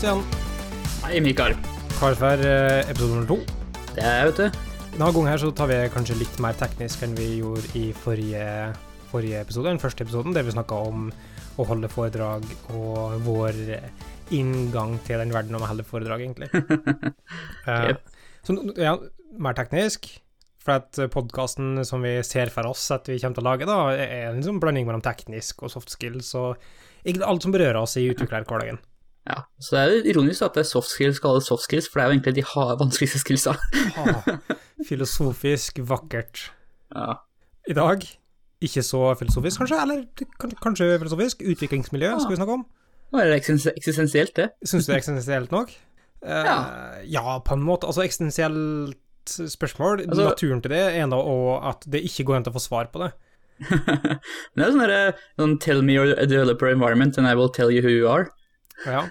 Stian. Hei, Mikael. Klar for eh, episode nummer to. Det er, jeg, vet du. Denne gangen her så tar vi kanskje litt mer teknisk enn vi gjorde i forrige, forrige episode, den første episoden, der vi snakka om å holde foredrag og vår inngang til den verden om å holde foredrag, egentlig. Eh, Yep. så ja, mer teknisk. For at podkasten som vi ser for oss at vi kommer til å lage, da, er en sånn blanding mellom teknisk og soft skills og egentlig alt som berører oss i utviklerhverdagen. Ja, så det er jo ironisk at det er soft skills kalles soft skills, for det er jo egentlig de har vanskeligste skillsa. Ah, filosofisk vakkert. Ja. I dag ikke så filosofisk, kanskje? Eller kanskje filosofisk? Utviklingsmiljø skal vi snakke om. Nå er det eksistensielt, det. Syns du det er eksistensielt nok? Eh, Ja. ja, på en måte. Altså, eksistensielt spørsmål, Altså- naturen til det er òg at det ikke går an å få svar på det. Men det er sånn derre sånn, Tell me your developer environment and I will tell you who you are. Ja.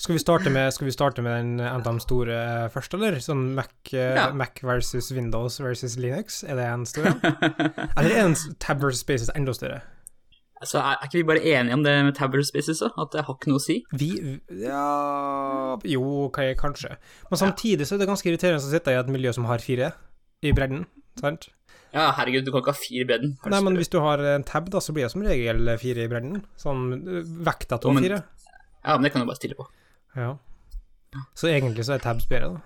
Skal vi starte med, skal vi starte med den, en av de store først, eller? Sånn Mac, eh, Ja. Mac versus Windows versus Linux, er det en stor en? Eller er en Tab versus Spaces enda større? Altså, er, er ikke vi bare enige om det med Tab versus spaces, da? At det har ikke noe å si? Vi Ja Jo, okay, kanskje. Men samtidig så er det ganske irriterende å sitte i et miljø som har fire i bredden, sant? Ja, herregud, du kan ikke ha fire i bredden. Nei, men hvis du har en tab, da, så blir det som regel fire i bredden. Sånn øh, vekta men- fire. Ja, men det kan du bare stille på. Ja. Så egentlig så er tabs bedre, da.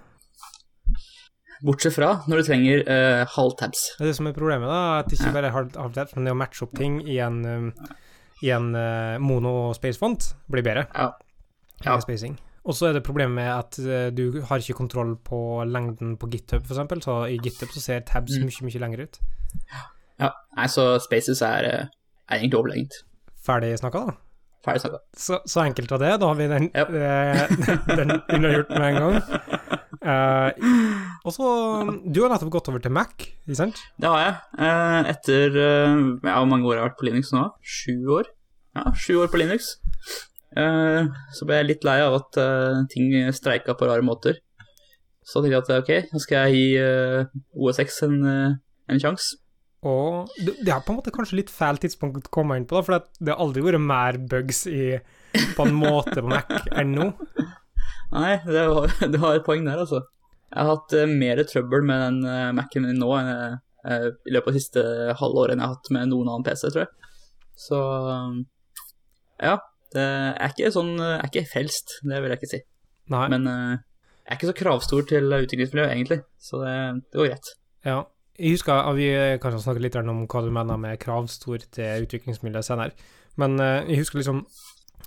Bortsett fra når du trenger uh, halvtabs. Det er det som er problemet, da, at det ikke bare er halv- tabs, men det å matche opp ting i en, um, i en uh, mono space font blir bedre. Ja. Ja. Spacing. Og så er det problemet med at uh, du har ikke kontroll på lengden på GitHub, eksempel, så i GitHub så ser tabs Mm. mye, mye lenger ut. Ja, nei, så spaces er, er egentlig overlegent. Ferdig snakka, da. Ferdig snakka. Så, så enkelt var det. Da har vi den, yep. eh, den unnagjort med en gang. Eh, og så Du har nettopp gått over til Mac, ikke sant? Det har jeg. Eh, etter eh, ja, Hvor mange år jeg har jeg vært på Linux nå? Sju år? Ja, sju år på Linux. Eh, så ble jeg litt lei av at ting streika på rare måter. Så tenkte jeg at ok, nå skal jeg gi OSX en, en sjanse. Og det, det er på en måte kanskje litt feil tidspunkt å komme inn på, da, for det har aldri vært mer bugs i, på en måte på Mac enn nå. Nei, det var, du har et poeng der, altså. Jeg har hatt uh, mer trøbbel med den uh, Mac-en min nå enn eh, i løpet av siste halvåret enn jeg har hatt med noen annen PC, tror jeg. Så um, ja. Det er ikke sånn er ikke frelst, det vil jeg ikke si. Nei. Men eh, jeg er ikke så kravstor til utviklingsmiljøet, egentlig, så det, det går greit. Ja. Jeg husker Vi kanskje snakket litt om hva du mener med kravstor til utviklingsmiljø senere, men eh, jeg husker liksom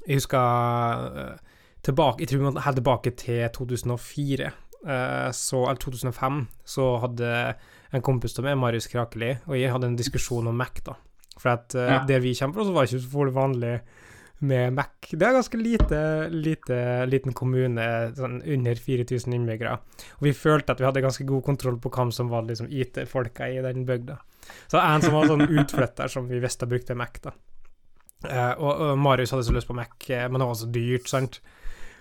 Jeg husker eh, tilbake Jeg tror vi må helt tilbake til 2004, eh, så, eller 2005, så hadde en kompis av meg, Marius Krakeli, og jeg hadde en diskusjon om Mac, da. For at eh, Ja. der vi kommer fra, så var det ikke så vanlig med Mac. Det er ganske lite, lite liten kommune, sånn under 4000 innbyggere. Og vi følte at vi hadde ganske god kontroll på hvem som var liksom IT-folka i den bygda. Så en som var sånn utflytter som vi visste brukte Mac, da. Eh, og, og Marius hadde så lyst på Mac, eh, men det var så dyrt, sant.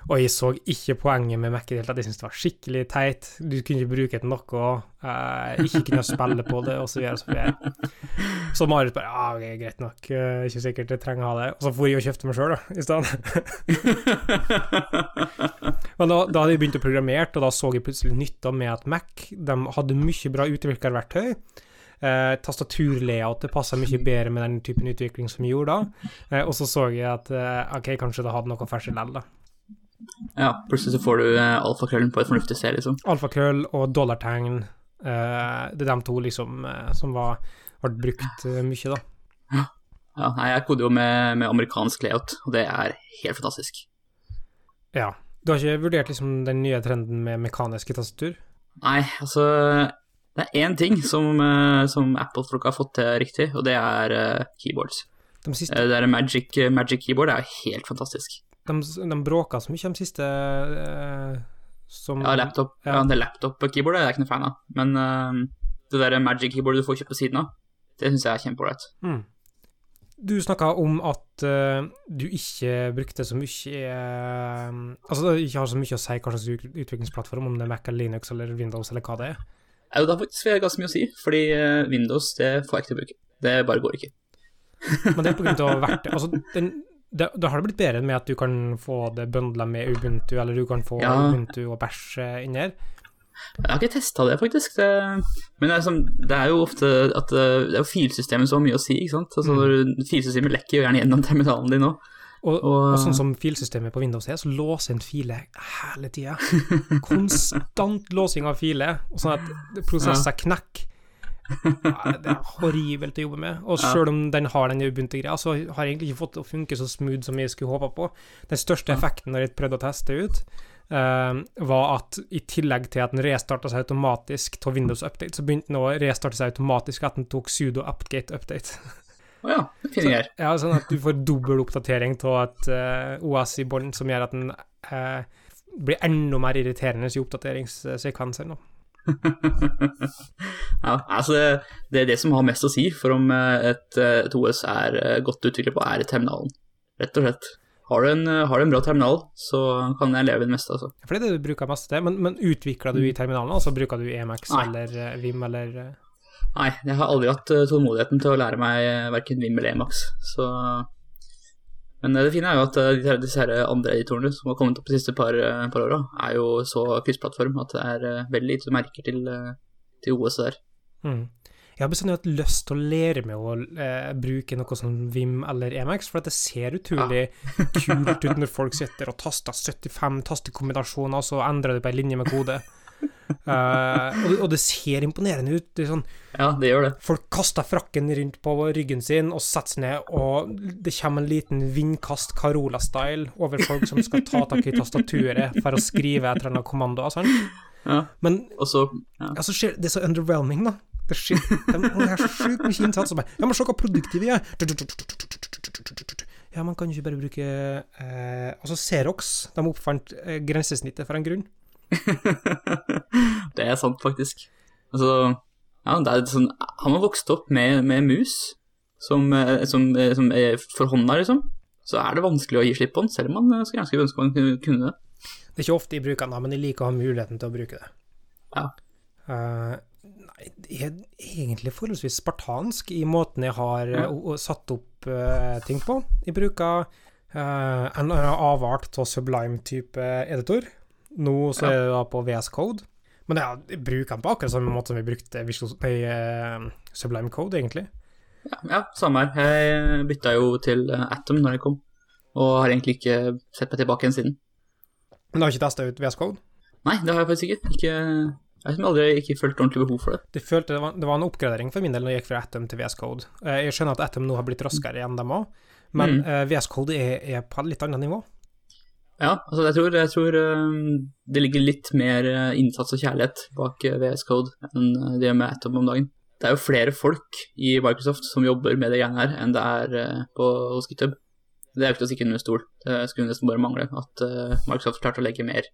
Og jeg så ikke poenget med Mac i det hele tatt. Jeg syntes det var skikkelig teit. Du kunne ikke bruke det til noe, eh, ikke kunne spille på det, osv. Så, videre, og så, så Marius bare Ja, okay, greit nok, eh, ikke sikkert jeg trenger å ha det. Og så for jeg og kjøpte meg sjøl, da, i stedet. Men da, da hadde jeg begynt å programmere, og da så jeg plutselig nytta med at Mac de hadde mye bra utviklerverktøy. Eh, Tastaturlayoutet passa mye bedre med den typen utvikling som vi gjorde da. Eh, og så så jeg at eh, ok, kanskje det hadde noe for seg likevel, da. Ja, plutselig så får du uh, alfakrøllen på et fornuftig sted, liksom. Alfakrøll og dollartegn, eh, det er de to liksom eh, som var, ble brukt eh, mye, da. Ja, nei, jeg koder jo med, med amerikansk layout, og det er helt fantastisk. Ja. Du har ikke vurdert liksom den nye trenden med mekaniske tastatur? Nei, altså Det er én ting som, eh, som Apple-folk har fått til riktig, og det er eh, keyboards. De, siste, Eh, det der Magic, Magic Keyboard er helt fantastisk. De, de bråka så mye de siste eh, som Ja, laptop, Ja. ja. det laptop-keyboardet er jeg ikke noe fan av, men uh, det der Magic Keyboardet du får kjøpt på siden av, det syns jeg er kjempeålreit. Mm. Du snakka om at uh, du ikke brukte så mye uh, Altså det ikke har så mye å si hva slags ut- utviklingsplattform, om det er Mac eller Linux eller Windows eller hva det er. Ja, det har faktisk ganske mye å si, fordi Windows det får jeg ikke til å bruke. Det bare går ikke. Men det er på grunn av verktøy Altså, den, da har det blitt bedre med at du kan få det bøndla med Ubuntu, eller du kan få Ja. Ubuntu og bæsj eh, inni her. Jeg har ikke testa det, faktisk. Det, men det er, som, det er jo ofte at eh, det er jo filsystemet som har mye å si, ikke sant. Altså, mm. Filsystemet lekker jo gjerne gjennom terminalen din òg. Og, Og- og sånn som filsystemet på Windows er, så låser en file hele tida. Konstant låsing av filer, og sånn at prosesser knekker. Det er horribelt å jobbe med. Og sjøl om den har den Ubuntu-greia, så har jeg egentlig ikke fått det å funke så smooth som jeg skulle håpa på. Den største effekten når jeg prøvde å teste ut, uh, var at i tillegg til at den restarta seg automatisk til Windows Update, så begynte den å restarte seg automatisk at den tok sudo upgate update. Å ja, det finner jeg her. Ja, sånn at du får dobbel oppdatering av et uh, OS i bånn, som gjør at den uh, blir enda mer irriterende i oppdateringssekvenser nå. ja, altså det, er det som har mest å si for om eh, et, eh, et OS er eh, godt utviklet på, er terminalen. Rett og slett. Har du, en, har du en bra terminal, så kan jeg leve i det meste, altså. For det er det du bruker mest til. Men, men utvikler du i terminalen, altså bruker du EMX Nei. eller Vim eller Nei, jeg har aldri hatt tålmodigheten til å lære meg verken Vim eller Emax, så Men eh, det fine er jo at eh, disse, her andre editorene som har kommet opp de siste par, par åra, er jo så kryssplattform at det er veldig lite du merker til, eh, til OS der. mm. Jeg har bestandig hatt lyst til å lære meg å eh, bruke noe som Vim eller Emax, for at det ser utrolig kult ut når folk sitter og taster 75 tastekombinasjoner, og så endrer det på ei linje med kode. Eh, og, det- og det ser imponerende ut. Det er sånn Ja, det gjør det. Folk kaster frakken rundt på ryggen sin og setter seg ned, og det kommer en liten vindkast Carola-style over folk som skal ta tak i tastaturet for å skrive et eller annet kommando. Sånn. Ja. Men Og så ja. altså, det er så underwhelming, da. Det, skjer, de, de har så sjukt mye innsats. og bare, Ja, men se hvor produktive vi er! Ja, man kan ikke bare bruke eh, Altså, Xerox de oppfant eh, grensesnittet for en grunn. Det er sant, faktisk. Altså, ja, det er sånn Har vokst opp med, med mus som, eh, som, eh, som er for hånda, liksom, så er det vanskelig å gi slipp på den, selv om man eh, skulle ganske ønske man kunne- det. Det er ikke ofte de bruker den, men de liker å ha muligheten til å bruke det. Ja. Uh, nei, det er egentlig forholdsvis spartansk i måten jeg har uh, satt opp uh, ting på. Jeg bruker en avart av Sublime-type editor. Nå så er det da på VS Code. Men ja, jeg bruker den på akkurat samme måte som vi brukte Visual, nei, eh, Sublime Code, egentlig. Ja, ja, samme her. Jeg bytta jo til eh, Atom når jeg kom, og har egentlig ikke sett meg tilbake igjen siden. Men du har ikke testa ut VS Code? Nei, det har jeg faktisk ikke. ikke jeg har aldri ikke følt ordentlig behov for det. Det, følte, det, var, det var en oppgradering for min del når jeg gikk fra Atom til VS Code. Eh, Jeg skjønner at Atom nå har blitt raskere enn dem òg, men Mm. VS Code er, er på et litt annet nivå. Ja, altså jeg tror, jeg tror eh, det ligger litt mer eh, innsats og kjærlighet bak eh, VS Code enn det gjør med Atom om dagen. Det er jo flere folk i Microsoft som jobber med det greiene her, enn det er på, hos GitHub. Det er jo ikke til å stikke under stol. Det skulle nesten bare mangle at Microsoft klarte å legge mer,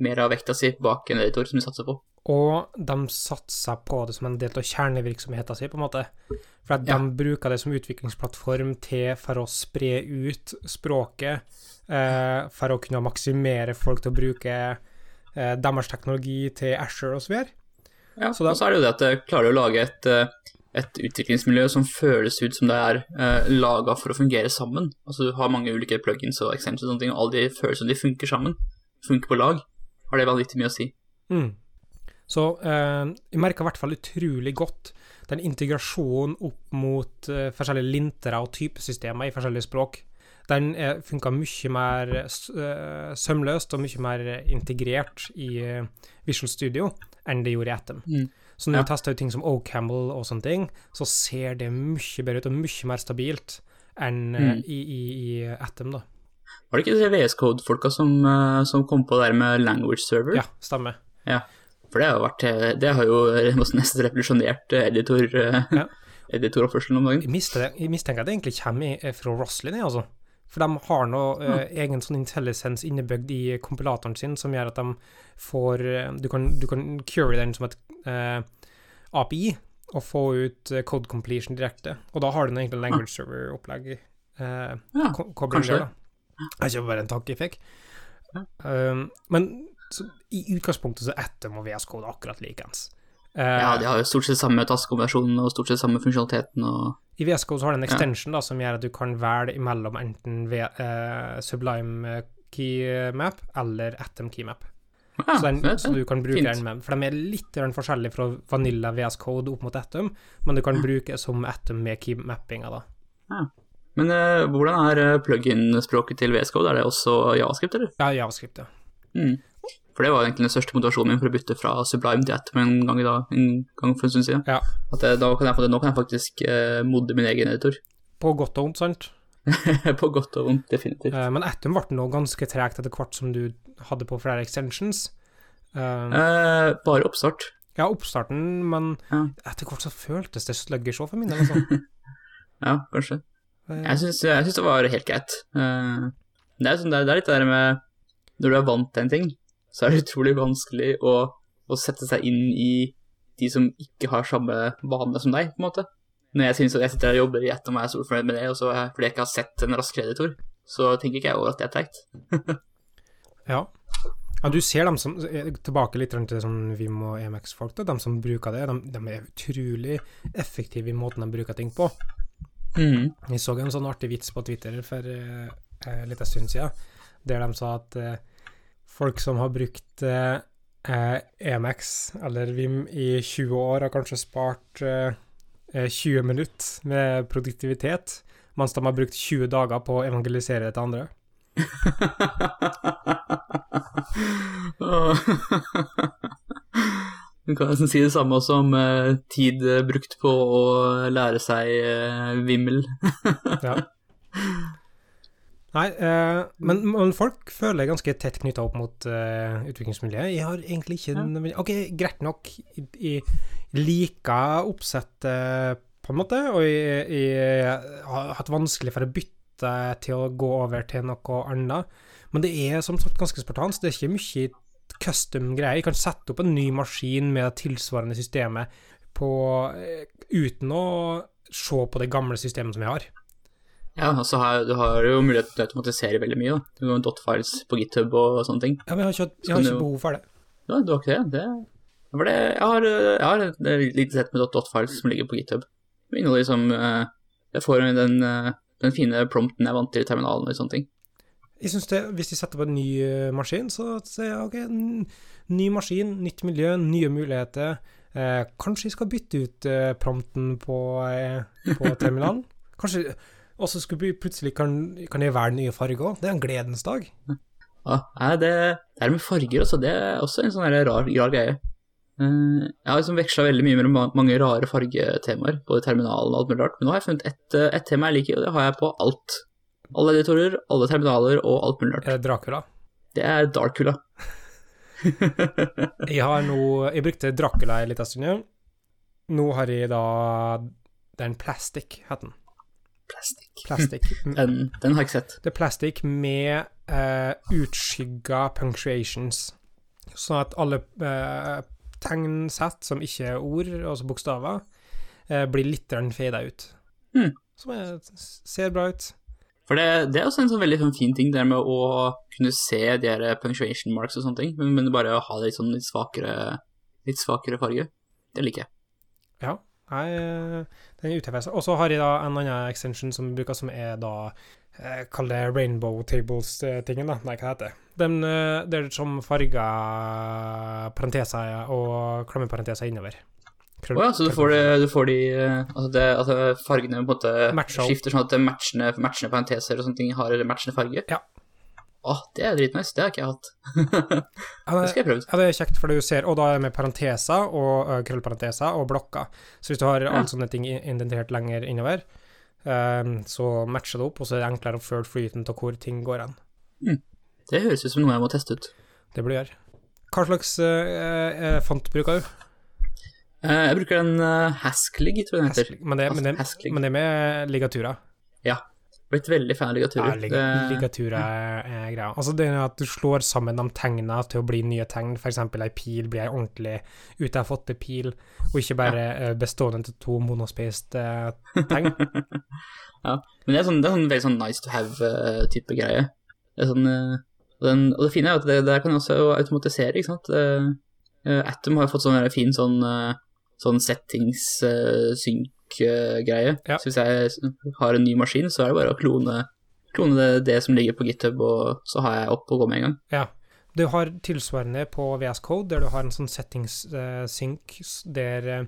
mer av vekta si bak en editor som de satser på. Og de satser på det som en del av kjernevirksomheten sin, på en måte. For at Ja. de bruker det som utviklingsplattform til for å spre ut språket, eh, for å kunne maksimere folk til å bruke eh, deres teknologi til Asher og så videre. Ja, Så da- og så er det jo det at det klarer å lage et, eh, et utviklingsmiljø som føles ut som det er eh, laga for å fungere sammen. Altså Du har mange ulike plugins og extensions og sånne ting, og alle de føles som de funker sammen. Funker på lag. Har det vanvittig mye å si. Mm. Så eh, jeg merker i hvert fall utrolig godt den integrasjonen opp mot eh, forskjellige lintere og typesystemer i forskjellige språk. Den uh, funka mye mer eh, sømløst og mye mer integrert i eh, Visual Studio enn det gjorde i Atom. Mm. Så når Ja. vi tester ut ting som O'Camel og sånne ting, så ser det mye bedre ut og mye mer stabilt enn eh, Mm. i, i, i Atom, da. Var det ikke VS Code-folka som, eh, som kom på det der med language server? Ja, stemmer. Ja, For det har jo vært eh, Det har jo nesten revolusjonert eh, editor, eh, Ja. editoroppførselen om dagen. Jeg, mistenker, at det egentlig kommer fra Roslyn, altså. For de har noe eh, egen sånn intelligence innebygd i kompilatoren sin som gjør at de får eh, Du kan, du kan cure den som et eh, API og få ut eh, code completion direkte. Og da har du egentlig language server-opplegg eh, Ja, kanskje da. Det er bare en tanke jeg fikk. Um, men så, i utgangspunktet så er Atom og VS Code akkurat likens. Uh, Ja, de har jo stort sett samme tastekombinasjonen og stort sett samme funksjonaliteten og I VS Code så har du en extension da, som gjør at du kan velge imellom enten v, uh, Sublime keymap eller Atom keymap. Ja, så, den, så du kan bruke fint. den med For de er litt forskjellige fra Vanilla VS Code opp mot Atom, men du kan bruke som Atom med keymappinga, da. Men eh, hvordan er eh, plug-in-språket til VSCode? Er det også javascript, eller? Ja, javascript, ja. Mm. For det var egentlig den største motivasjonen min for å bytte fra Sublime til Atom en gang, i dag, en gang for en stund siden. Ja. At jeg, da kan jeg, nå kan jeg faktisk eh, modde min egen editor. På godt og vondt, sant? på godt og vondt, definitivt. Eh, men Atom ble nå ganske tregt etter hvert som du hadde på flere extensions. Eh, Eh, bare oppstart. ja, oppstarten, men Ja. etter hvert så føltes det sluggish òg, for min del. Altså. Ja, kanskje. Eh, Jeg syns, det var helt greit. Eh, det, er sånn, det, er, litt det der med Når du er vant til en ting, så er det utrolig vanskelig å, å sette seg inn i de som ikke har samme vane som deg, på en måte. Når jeg synes at jeg sitter her og jobber i ett og er så fornøyd med det, og så fordi jeg ikke har sett en rask kreditor, så tenker ikke jeg over at det er teit. Ja. ja, du ser dem som eh, Tilbake litt til sånn Vim og EMX-folk. De som bruker det, de, de er utrolig effektive i måten de bruker ting på. Mm. Jeg så en sånn artig vits på Twitter for uh, en liten stund siden, der de sa at eh, folk som har brukt eh, Emax eller Vim i 20 år, har kanskje spart eh, eh, 20 minutter med produktivitet, mens de har brukt 20 dager på å evangelisere det til andre. Du kan nesten si det samme også om eh, tid eh, brukt på å lære seg eh, vimmel. Ja. Nei, eh, men, men folk føler ganske tett knytta opp mot eh, utviklingsmiljøet. Jeg har egentlig ikke Ja. Ok, greit nok, i jeg liker oppsettet, på en måte, og jeg, jeg har hatt vanskelig for å bytte til å gå over til noe annet. Men det er som sagt ganske spartansk. Det er ikke mye custom greier. Jeg kan sette opp en ny maskin med det tilsvarende systemet på, eh, uten å se på det gamle systemet som jeg har. Ja, og så har du har jo mulighet til å automatisere veldig mye. Da. Du har dot-files på GitHub og sånne ting. Ja, men jeg har ikke, jeg har ikke behov for det. Ja, du har ikke det? det det, jeg har, jeg har et lite sett med dot-files som ligger på GitHub. Det inneholder liksom eh, Jeg får den, eh, den fine prompten jeg vant til i terminalen og sånne ting. Jeg synes det, Hvis de setter på en ny eh, maskin, så sier jeg ok, ny maskin, nytt miljø, nye muligheter. Eh, kanskje jeg skal bytte ut eh, prompten på, eh, på terminalen? Kanskje Og så plutselig kan, kan jeg velge nye farger òg. Det er en gledens dag. Ja, det, det er med farger også, det er også en sånn rar, rar greie. Eh, jeg har liksom veksla veldig mye mellom mange rare fargetemaer, både terminalen og alt mulig rart, men nå har jeg funnet ett et tema jeg liker, og det har jeg på alt. Alle editorer, alle terminaler og alt mulig rart. Er det Dracula? Det er Darkula. Jeg har nå Jeg brukte Dracula en liten stund. Nå har jeg da Den Plastic, het den. Plastic. Plastic. Den, den har jeg ikke sett. Det er plastic med uh, utskygga punctuations, sånn at alle uh, tegnsett som ikke er ord, altså bokstaver, uh, blir litt fada ut. Mm. Som er, ser bra ut. For det, det er også en sånn veldig sånn fin ting, det der med å kunne se de her punctuation marks og sånne ting, men, bare å ha det litt sånn litt svakere, litt svakere farge. Det liker jeg. Ja. Nei, eh, den er UTFS. Og så har jeg da en annen extension som bruker, som er da eh, Kall det Rainbow Tables-tingen, da. Nei, hva heter det? Den, eh, det er som farger parenteser og klemmeparenteser innover. Å ja, så du får, du får de eh, altså, det, altså fargene på en måte skifter sånn at matchende, matchende parenteser og sånne ting har matchende farge? Ja. Å, det er dritnice. Det har ikke jeg hatt. Det skal jeg prøve. ja, det er kjekt, for du ser Og da er det med parenteser og uh, krøllparenteser og blokker. Så hvis du har Ja. alle sånne ting i- lenger innover, um, så matcher det opp, og så er det enklere å føle flyten av hvor ting går hen. Det høres ut som noe jeg må teste ut. Det burde du gjøre. Hva slags uh, font bruker du? Eh, jeg bruker en uh, Hasklig, tror jeg den heter. Men det, men, det, men det med ligatura. Blitt veldig fan av Ja, lig, ligatura er, greia. Altså det er at du slår sammen de tegna til å bli nye tegn. Eksempel ei pil blir ei ordentlig ut av fåtte pil, og ikke bare ja. bestående til to monospaced tegn. ja. Men det er, sånn, det er sånn veldig sånn nice to have-type greie. Det er sånn, eh, og, den, og det fine er at det der kan også automatisere, ikke sant. Eh, eh, Atom har jo fått sånn fin sånn, eh, sånn settings-synk synk-greie. Ja. Så hvis jeg har en ny maskin, så er det bare å klone, klone det, det som ligger på GitHub, og så har jeg opp og gå med en gang. Ja. Du har tilsvarende på VS Code, der du har en sånn settings-synk der eh,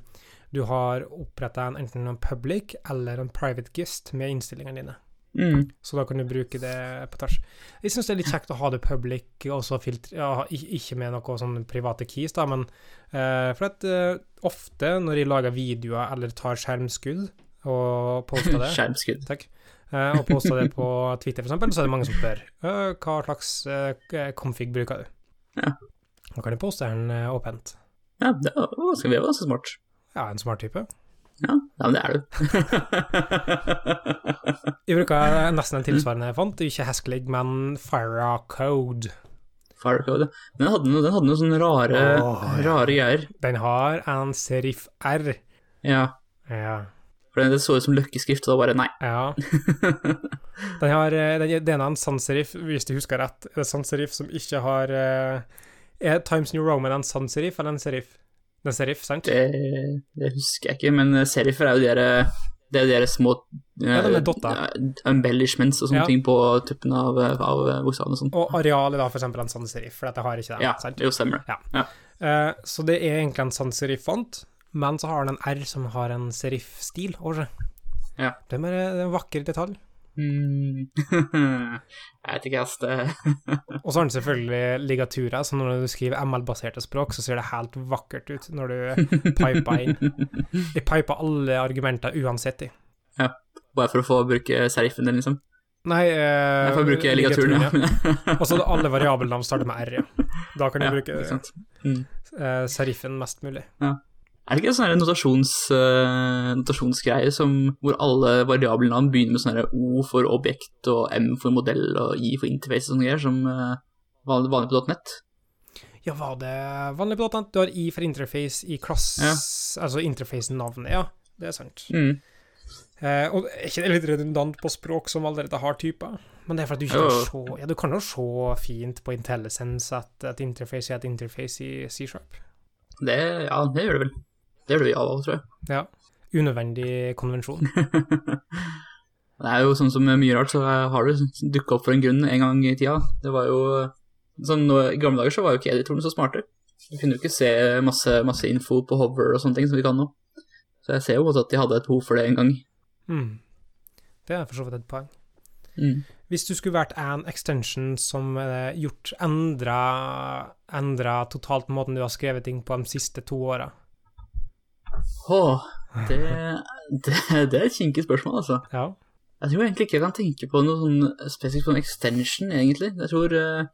du har oppretta en, enten en public eller en private gist med innstillingene dine. Mm. Så da kan du bruke det på tvers. Jeg syns det er litt kjekt å ha det public, filtre, ja, ikke med noe sånn private keys, da, men uh, for at uh, ofte når jeg lager videoer eller tar skjermskudd og poster det Skjermskudd. Takk. Uh, og poster det på Twitter, eksempel, så er det mange som spør «Øh, hva slags config bruker du. Ja. Da kan jeg poste den åpent. Ja, det var ganske smart. Ja, en smart type. Ja, ja men det er du. Jeg bruker nesten en tilsvarende font, ikke Haskelig, men Fira Code. Firecode. Den hadde noe, den hadde noen sånne rare, oh, ja. rare greier. Den har en serif R. Ja, Ja. for det så ut som løkkeskrift, og da bare nei. ja. Den har eh, den, den er en sans-serif, hvis du husker rett. Det er sans-serif som ikke har eh, Er Times New Roman en sans-serif eller en serif? Er serif, sant? Det, det husker jeg ikke, men serifer er jo de der, det er jo de der små Ja, de er eh, embellishments og sånne Ja. ting på tuppen av, av bokstavene og sånn. Og areal er da for eksempel en sans-serif, for dette har ikke det. Ja, sant? jo, stemmer det. Eh, så det er egentlig en sans-serif-font, men så har den en R som har en serif-stil over seg. Ja. Det det er en vakker detalj. Mm. jeg vet ikke, ass. Og så har den selvfølgelig ligatura, så når du skriver ML-baserte språk, så ser det helt vakkert ut når du piper inn. De piper alle argumenter uansett, Ja, Bare for å få bruke serifen din, liksom. Nei, eh, Jeg får bruke ligaturen, ja. Og så alle variabelnavn starter med R, ja. Da kan du Ja, bruke. Mm. eh, serifen mest mulig. Er det ikke en sånn notasjons, uh, notasjonsgreie som, hvor alle variabelnavn begynner med sånn O for objekt og M for modell og I for interface og sånne greier, som uh, vanlig, på .net? Ja, var det vanlig på .nett? Du har I for interface i klasse Ja. Altså interface-navnet, ja. Det er sant. Mm. Uh, og er ikke det litt redundant på språk som allerede har typer? Men det er for at du ikke kan se Ja, du kan jo se fint på IntelliSense at et interface er et interface i C-sharp. Det, ja, det gjør det vel. Det det vi av og tror jeg. Ja. Unødvendig konvensjon. Det er jo sånn som mye rart, så har det dukka opp for en grunn en gang i tida. Det var jo sånn, nå, I gamle dager så var jo ikke editorene så smarte. Du kunne jo ikke se masse, masse info på hover og sånne ting som vi kan nå. Så jeg ser jo også at de hadde et behov for det en gang. Mm. Det er for så vidt et poeng. Mm. Hvis du skulle vært en extension som eh, gjort endra, endra totalt måten du har skrevet ting på de siste to åra Åh, det, det, det er et kinkig spørsmål, altså. Ja. Jeg tror egentlig ikke jeg kan tenke på noe sånn spesifikt på en extension, egentlig. Jeg tror eh,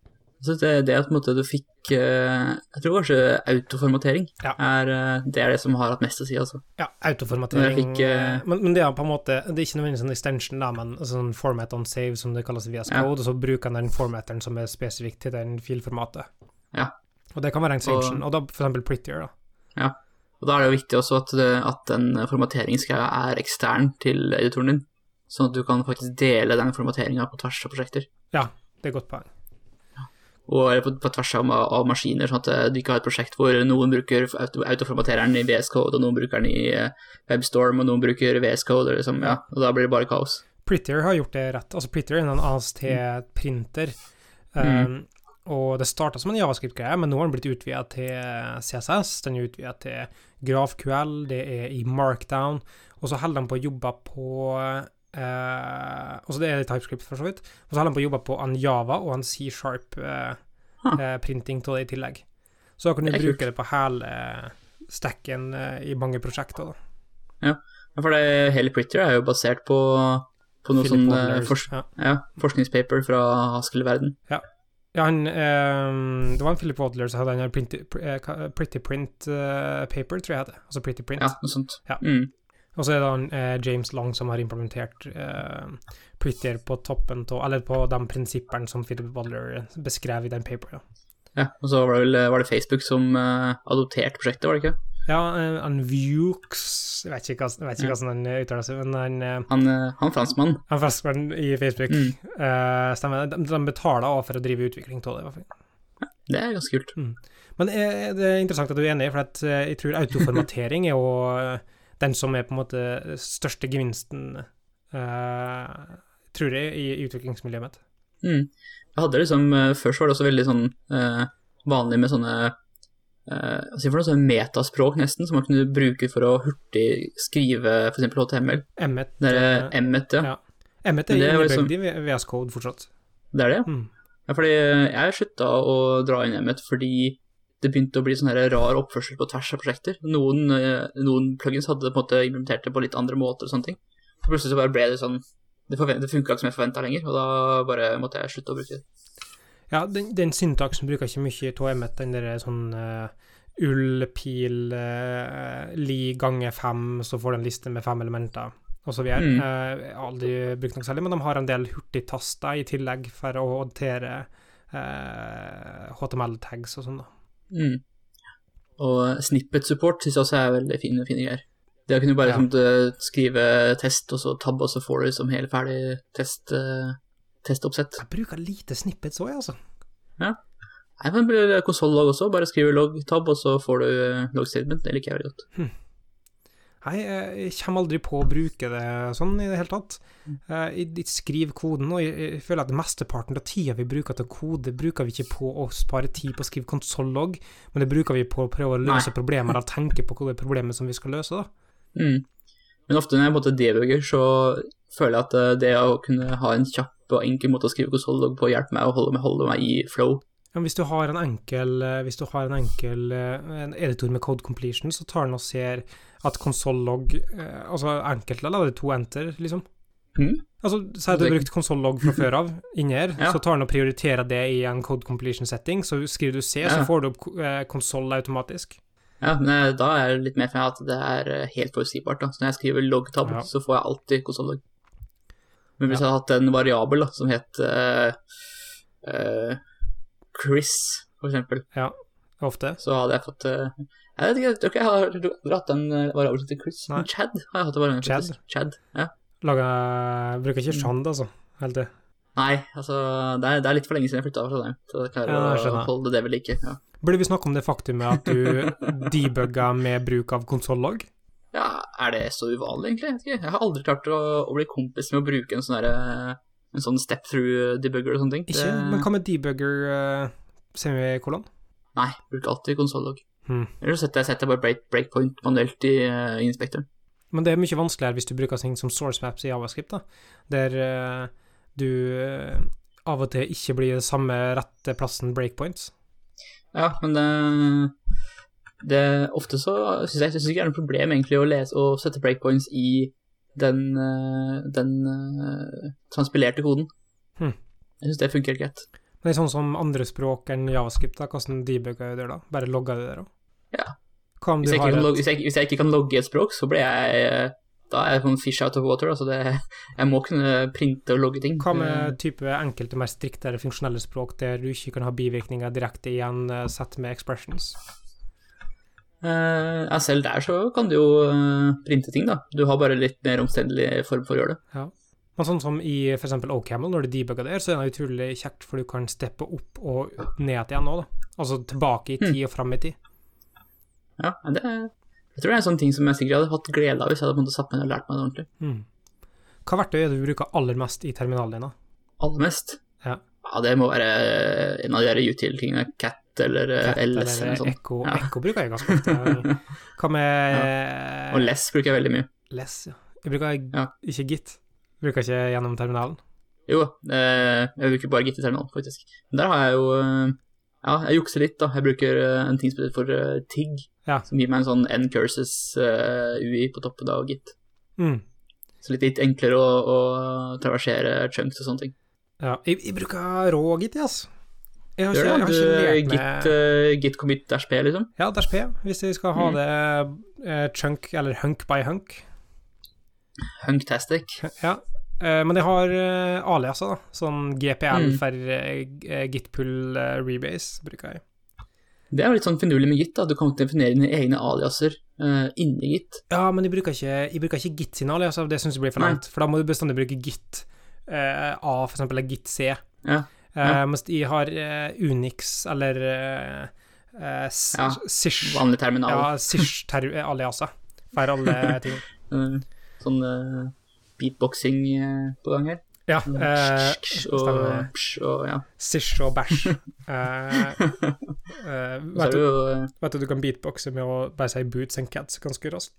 det, det at på en måte, du fikk eh, Jeg tror kanskje autoformatering Ja. er, eh, det er det som har hatt mest å si, altså. Ja, autoformatering. Fikk, men, men det er på en måte Det er ikke nødvendigvis en extension, da, men sånn format on save, som det kalles via Ja. code, og så bruker den den formateren som er spesifikk til den filformatet. Ja. Og det kan være en extension, og, da for eksempel Prettier, da. Og da er det jo viktig også at, det- at den formateringsgreia er ekstern til editoren din, sånn at du kan faktisk dele den formateringa på tvers av prosjekter. Ja, Det er et godt poeng. Og på, på tvers av, av maskiner, sånn at eh, du ikke har et prosjekt hvor noen bruker auto, autoformatereren i VS Code, og noen bruker den i eh, WebStorm, og noen bruker VS Code, og liksom, ja, og da blir det bare kaos. Prettier har gjort det rett. Altså, Prettier er en AST-printer. Um, Mm. Og det starta som en javascript-greie, men nå har den blitt utvida til CSS, den er utvida til GrafQL, det er i Markdown, og så holder de på å jobbe på eh, Og så det er TypeScript, for så vidt. Og så holder de på å jobbe på en Java og en C-sharp-printing av det i tillegg. Så da kan du Det bruke det på hele stacken eh, i mange prosjekter. da. Ja, for det, hele Prettier er jo basert på, på noe Philip sånn eh, Wadlers, ja. ja, forskningspaper fra Haskell-verden. Ja, han, eh, det var en Philip Wadler som hadde den her Pretty, eh, pretty Print eh, Paper, tror jeg det. Altså Pretty Print. Ja, noe sånt. Ja. Mm. Og så er det han eh, James Long som har implementert eh, Prettier på toppen av Eller på de prinsippene som Philip Wadler beskrev i den paperen. Ja, og så var det, vel, var det Facebook som uh, adopterte prosjektet, var det ikke? Ja, eh, han Vukes Jeg vet ikke hvordan han eh, uttaler seg, men han eh, Han, han franskmann. han franskmannen i Facebook. Mm. Uh, stemmer. De, de betaler også for å drive utvikling av det. i hvert fall. Det er ganske kult. Men eh, det er interessant at du er enig, for at, jeg tror autoformatering er jo den som er på en måte største gevinsten, uh, tror jeg, i, utviklingsmiljøet mitt. Mm. Jeg hadde liksom, Først var det også veldig sånn uh, vanlig med sånne eh, hva for noe sånn metaspråk, nesten, som man kunne bruke for å hurtig skrive f.eks. HTML. Emmet, Det er eh, Emmet, ja. ja. Emmet er er innebygd i VS Code fortsatt. Det er det, ja. Mm. ja. Fordi jeg slutta å dra inn Emmet fordi det begynte å bli sånn rar oppførsel på tvers av prosjekter. Noen, eh, noen plugins hadde på en måte implementert det på litt andre måter og sånne ting. Så plutselig så bare ble det sånn Det, det funka ikke som jeg forventa lenger, og da bare måtte jeg slutte å bruke det. Ja, den, den syntaksen bruker ikke mye i 2M1, den der sånn uh, ull, pil, uh, li ganger fem, så får du en liste med fem elementer, videre. Mm. Uh, jeg har aldri brukt noe særlig, men de har en del hurtigtaster i tillegg for å håndtere uh, HTML-tags og sånn, da. Mm. Og snippet support syns jeg også er veldig fine, fine greier. Det å kunne bare Ja. sånn, skrive test, og så tabbe, og så får du som helt ferdig test, eh, testoppsett. Jeg bruker lite snippets òg, altså. Nei, men det blir konsollog også. Bare skrive log, tab, og så får du eh, statement. Det liker jeg veldig godt. Nei, jeg kommer aldri på å bruke det sånn i det hele tatt. Eh, Jeg skriver koden, og jeg føler at mesteparten av tida vi bruker til kode, bruker vi ikke på å spare tid på å skrive konsollog, men det bruker vi på å prøve å løse Nei. problemer og tenke på hva det er problemet som vi skal løse, da. Mm. Men ofte når jeg måtte debugger, så føler jeg at eh, det å kunne ha en kjapp og enkel måte å skrive konsollog på, hjelper meg å holde meg, holde meg i flow. Ja, hvis du har en enkel, eh, hvis du har en enkel eh, en editor med code completion, så tar den og ser at konsollog eh, Altså enkelt, eller er to enter, liksom? Mm. Altså, Si du har brukt konsollog fra før av inni her, Ja. så tar den og prioriterer det i en code completion setting, så skriver du C, så får du opp konsoll automatisk. Ja, men eh, da er det litt mer meg at det er eh, helt forutsigbart. da. Så når jeg skriver log-tab, Ja. så får jeg alltid konsollogg. Men hvis Ja. jeg hadde hatt en variabel da, som het uh, uh, Chris, for eksempel, Ofte. så hadde jeg fått uh, Jeg vet ikke, jeg tror ikke jeg har aldri hatt en variabel som heter Chris. Nei. Men Chad har jeg hatt en variabel Chad? Chad. Ja. Lager Bruker Mm. ikke Shand, altså. Helt det. Nei, altså, det er, det er litt for lenge siden jeg flytta fra Trondheim, så jeg klarer Ja, jeg å holde det ved like. Ja. Burde vi snakke om det faktumet at du debugger med bruk av konsollogg? ja, er det så uvanlig, egentlig? Jeg, jeg har aldri klart å, å bli kompis med å bruke en sånn derre en sånn step through debugger og sånne ting. Ikke, men hva med debugger uh, semikolon? Nei, bruker alltid konsollogg. Hmm. Eller så setter jeg, setter bare break, breakpoint manuelt i, uh, inspektoren. Men det er mye vanskeligere hvis du bruker ting som source maps i Javascript, da, der eh, du eh, av og til ikke blir samme rette plassen breakpoints. Ja, men det, det Ofte så syns jeg, synes ikke det er noe problem egentlig å lese og sette breakpoints i den, uh, den uh, transpilerte koden. Hmm. Jeg syns det funker greit. Men det er sånn som andre språk enn Javascript, da, hvordan debugger du det da? Bare logger du det da? Ja. Hvis jeg, et logge, hvis, jeg, hvis jeg ikke kan logge et språk, så blir jeg eh, Da er jeg sånn fish out of water. Altså det, jeg må kunne printe og logge ting. Hva med type enkelte mer striktere funksjonelle språk der du ikke kan ha bivirkninger direkte igjen eh, sett med expressions? Eh, ja, selv der så kan du jo eh, printe ting, da. Du har bare litt mer omstendelig form for å gjøre det. Men sånn som i f.eks. OCaml, når du debugger der, så er det utrolig kjekt, for du kan steppe opp og ned igjen nå, da. Altså tilbake i tid og fram i tid. Ja, det det, jeg tror det er en sånn ting som jeg sikkert hadde hatt glede av hvis jeg hadde satt meg ned og lært meg det ordentlig. Mm. Hva verktøy er det du bruker aller mest i terminalen din, da? Aller mest. Ja. Ja, det må være en av de util-tingene. Cat eller eh, Cat LS eller noe sånt. Ekko, Ja. Ekko bruker jeg ganske ofte. Hva med Og less bruker jeg veldig mye. Less, ja. Jeg bruker Ja. ikke Git. Bruker ikke gjennom terminalen. Jo, eh, jeg bruker bare Git i terminalen, faktisk. Men der har jeg jo eh, Ja, jeg jukser litt, da. Jeg bruker eh, en ting som heter for uh, TIG, Ja. som gir meg en sånn N-curses uh, UI på toppen av Git. Mm. Så litt, litt enklere å, å traversere chunks og sånne ting. Ja, jeg, jeg bruker rå Git, altså. Jeg har ikke, jeg har ikke git, eh, git commit dash p, liksom? Ja, dash P, hvis vi skal ha Mm. det eh, chunk, eller hunk by hunk. Hunktastic. Ja. Eh, men jeg har uh, aliaser, da. Sånn GPL Mm. for uh, gitpull eh, rebase bruker jeg. Det er jo litt sånn finurlig med Git, da. Du kan definere dine egne aliaser uh, inni Git. Ja, men jeg bruker ikke, jeg bruker ikke Git sine aliaser, det syns jeg blir for langt. For da må du bestandig bruke Git uh, A, for eksempel, eller Git C. Ja, Ja. Uh, Mens jeg har uh, Unix eller uh, Ja, Sish Vanlig terminal. Ja, Sish-aliaser. For alle ting. Eh, Sånn eh, beatboxing eh, på gang her. Ja. Sånn Eh, og, psh, og ja. Sish og bæsj. Eh, eh, vet, du, eh, vet du du kan beatboxe med å bare si boots and cats ganske raskt?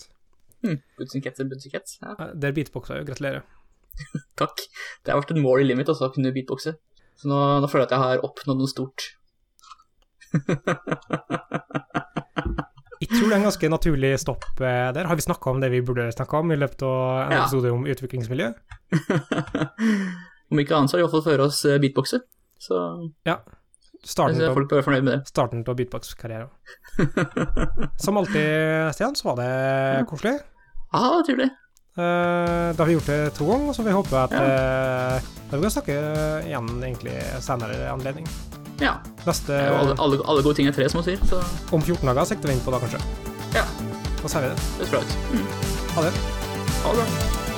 Mm, Boots and Cats and Boots and Cats. Ja, Det er beatboxa jo. Gratulerer. takk. Det har vært et mål i livet mitt også, å kunne beatboxe. Så nå, nå føler jeg at jeg har oppnådd noe stort. Jeg tror det er en ganske naturlig stopp eh, der. Har vi snakka om det vi burde snakka om i løpet av en Ja. episode om utviklingsmiljø? Om ikke annet så har de iallfall føre oss beatboxer, beatboxe. Så ja. Starten jeg folk bør være fornøyd med det. starten av beatbox-karrieren. Som alltid, Stian, så var det koselig. Ja, det var trivelig. Eh, da har vi gjort det to ganger, så vi håper at Ja. eh, da vi kan snakke igjen egentlig senere anledning. Ja. Neste Alle, alle, alle gode ting er tre, som man sier. Så Om 14 dager sikter vi inn på da, kanskje. Ja. Da sier vi det. det ser bra ut. Mm. Ha det. Ha det bra.